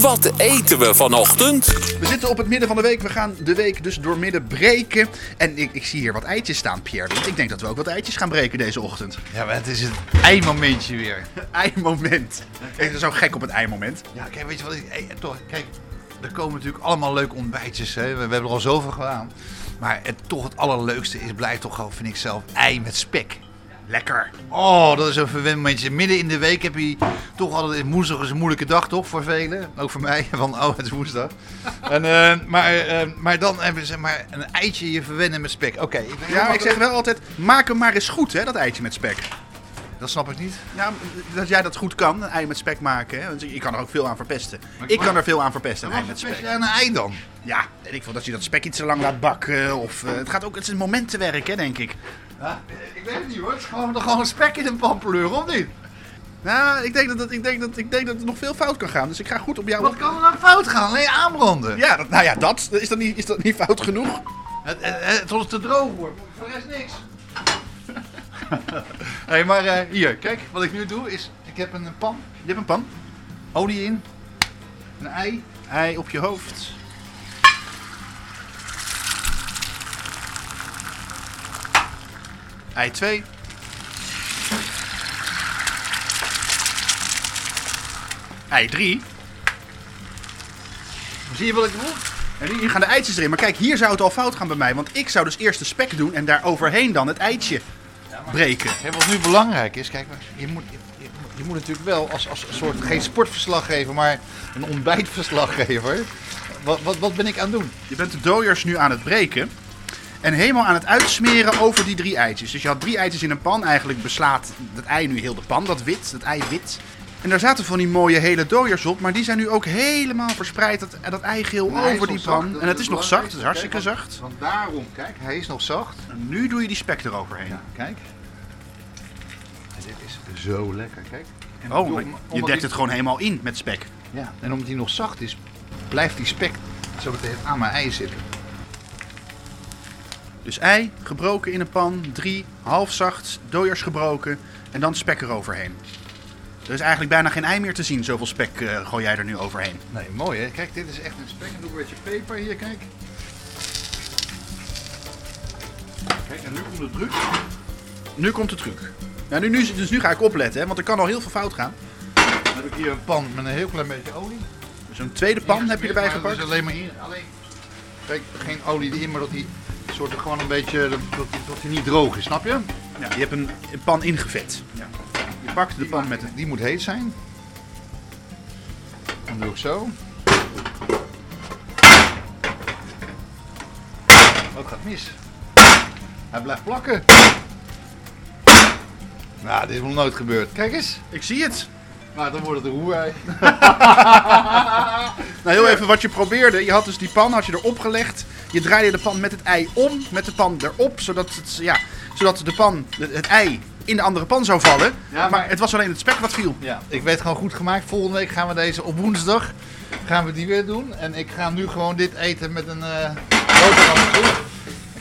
Wat eten we vanochtend? We zitten op het midden van de week. We gaan de week dus door midden breken. En ik, ik zie hier wat eitjes staan, Pierre. Want ik denk dat we ook wat eitjes gaan breken deze ochtend. Ja, maar het is het eimomentje weer. Eimoment. Ik ben zo gek op het eimoment. Ja, kijk, weet je wat ik... eh, toch, kijk, er komen natuurlijk allemaal leuke ontbijtjes. Hè. We, we hebben er al zoveel gedaan. Maar het, toch het allerleukste is, blijft toch gewoon, vind ik zelf, ei met spek. Lekker. Oh, dat is een verwend momentje. Midden in de week heb je toch altijd... Woensdag is een moeilijke dag, toch? Voor velen. Ook voor mij. Van, oh, het is woensdag. en, eh, maar, eh, maar dan hebben ze maar een eitje je verwennen met spek. Oké. ben Ja, ik zeg wel altijd, maak hem maar eens goed, hè, dat eitje met spek. Dat snap ik niet. Ja, dat jij dat goed kan, een ei met spek maken. Hè? Want je kan er ook veel aan verpesten. Ik kan er veel aan verpesten, een ei met spek. aan een ei dan? Ja, weet ik veel, dat je dat spek iets te lang laat bakken. Of, eh, het gaat ook, het is een momentenwerk, hè, denk ik. Ja, ik weet het niet hoor. Het is gewoon, gewoon spek in een pan pleuren, of niet? Nou, ik denk dat, het, ik, denk dat, ik denk dat het nog veel fout kan gaan. Dus ik ga goed op jou... Wat kan er nou fout gaan? Alleen aanbranden. Ja, dat, nou ja, dat. Is dat, niet, is dat niet fout genoeg? Het, het, te droog wordt. Voor de rest niks. hey, maar eh, hier, kijk. Wat ik nu doe is, ik heb een pan, Je hebt een pan. olie in, een ei. Ei op je hoofd. Ei 2. Ei 3. Zie je wat ik doe? En hier gaan de eitjes erin. Maar kijk, hier zou het al fout gaan bij mij. Want ik zou dus eerst de spek doen en daar overheen dan het eitje breken. Wat nu belangrijk is, kijk, je moet, je moet natuurlijk wel als, als een soort, geen sportverslaggever, maar een ontbijtverslaggever. Wat, wat, wat ben ik aan het doen? Je bent de dooiers nu aan het breken. En helemaal aan het uitsmeren over die drie eitjes. Dus je had drie eitjes in een pan. Eigenlijk beslaat dat ei nu heel de pan. Dat wit, dat ei wit. En daar zaten van die mooie hele dooiers op. Maar die zijn nu ook helemaal verspreid. Dat, dat eigeel over die pan. En het is nog zacht. Het is hartstikke zacht. Want daarom, kijk, hij is nog zacht. En nu doe je die spek eroverheen. Ja, kijk. En dit is zo lekker, kijk. En Oh, maar je dekt die- het gewoon helemaal in met spek. Ja, en omdat hij nog zacht is, blijft die spek zo meteen aan mijn ei zitten. Dus ei gebroken in een pan. Drie, half zacht. Dooiers gebroken. En dan spek eroverheen. Er is eigenlijk bijna geen ei meer te zien. Zoveel spek eh, gooi jij er nu overheen. Nee, mooi hè. Kijk, dit is echt een spek. En doe een beetje peper hier, kijk. Kijk, en nu komt de druk. Nu komt de truc. Ja, nu, nu, dus nu ga ik opletten, hè, want er kan al heel veel fout gaan. Dan heb ik hier een pan met een heel klein beetje olie. Dus een tweede pan heb je erbij Maar gepakt. Is alleen maar in. Alleen, kijk, geen olie erin, maar dat die soort gewoon een beetje, dat, dat, die niet droog is, snap je? Ja, je hebt een, een pan ingevet. Ja. Je pakt de pan met een... Die moet heet zijn. Dan doe ik zo. Het gaat mis. Hij blijft plakken. Nou, dit is nog nooit gebeurd. Kijk eens. Ik zie het. Nou, dan wordt het een roerei. Nou, heel even wat je probeerde. Je had dus die pan, had je erop gelegd. Je draaide de pan met het ei om, met de pan erop. Zodat, het, ja, zodat de pan, het, het ei in de andere pan zou vallen. Ja, maar... maar- het was alleen het spek wat viel. Ja, ik weet gewoon goed gemaakt. Volgende week gaan we deze op woensdag gaan we die weer doen. En ik ga nu gewoon dit eten met een eh boterham.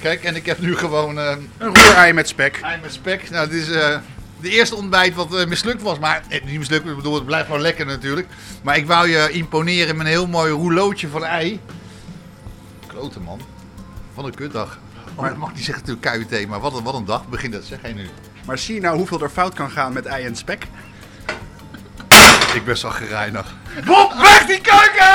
Kijk, en ik heb nu gewoon eh Een roerei met spek. ei met spek. Nou, dit is eh, de eerste ontbijt wat mislukt was. Maar eh, niet mislukt, ik bedoel, het blijft gewoon lekker natuurlijk. Maar ik wou je imponeren met een heel mooi rouleautje van ei. Klote man. Wat een kutdag. Maar dat mag niet zeggen natuurlijk KUT, maar wat een, wat een dag begint dat, zeg jij nu. Maar zie je nou hoeveel er fout kan gaan met ei en spek? Ik ben zo gereinigd. Bob, weg die keuken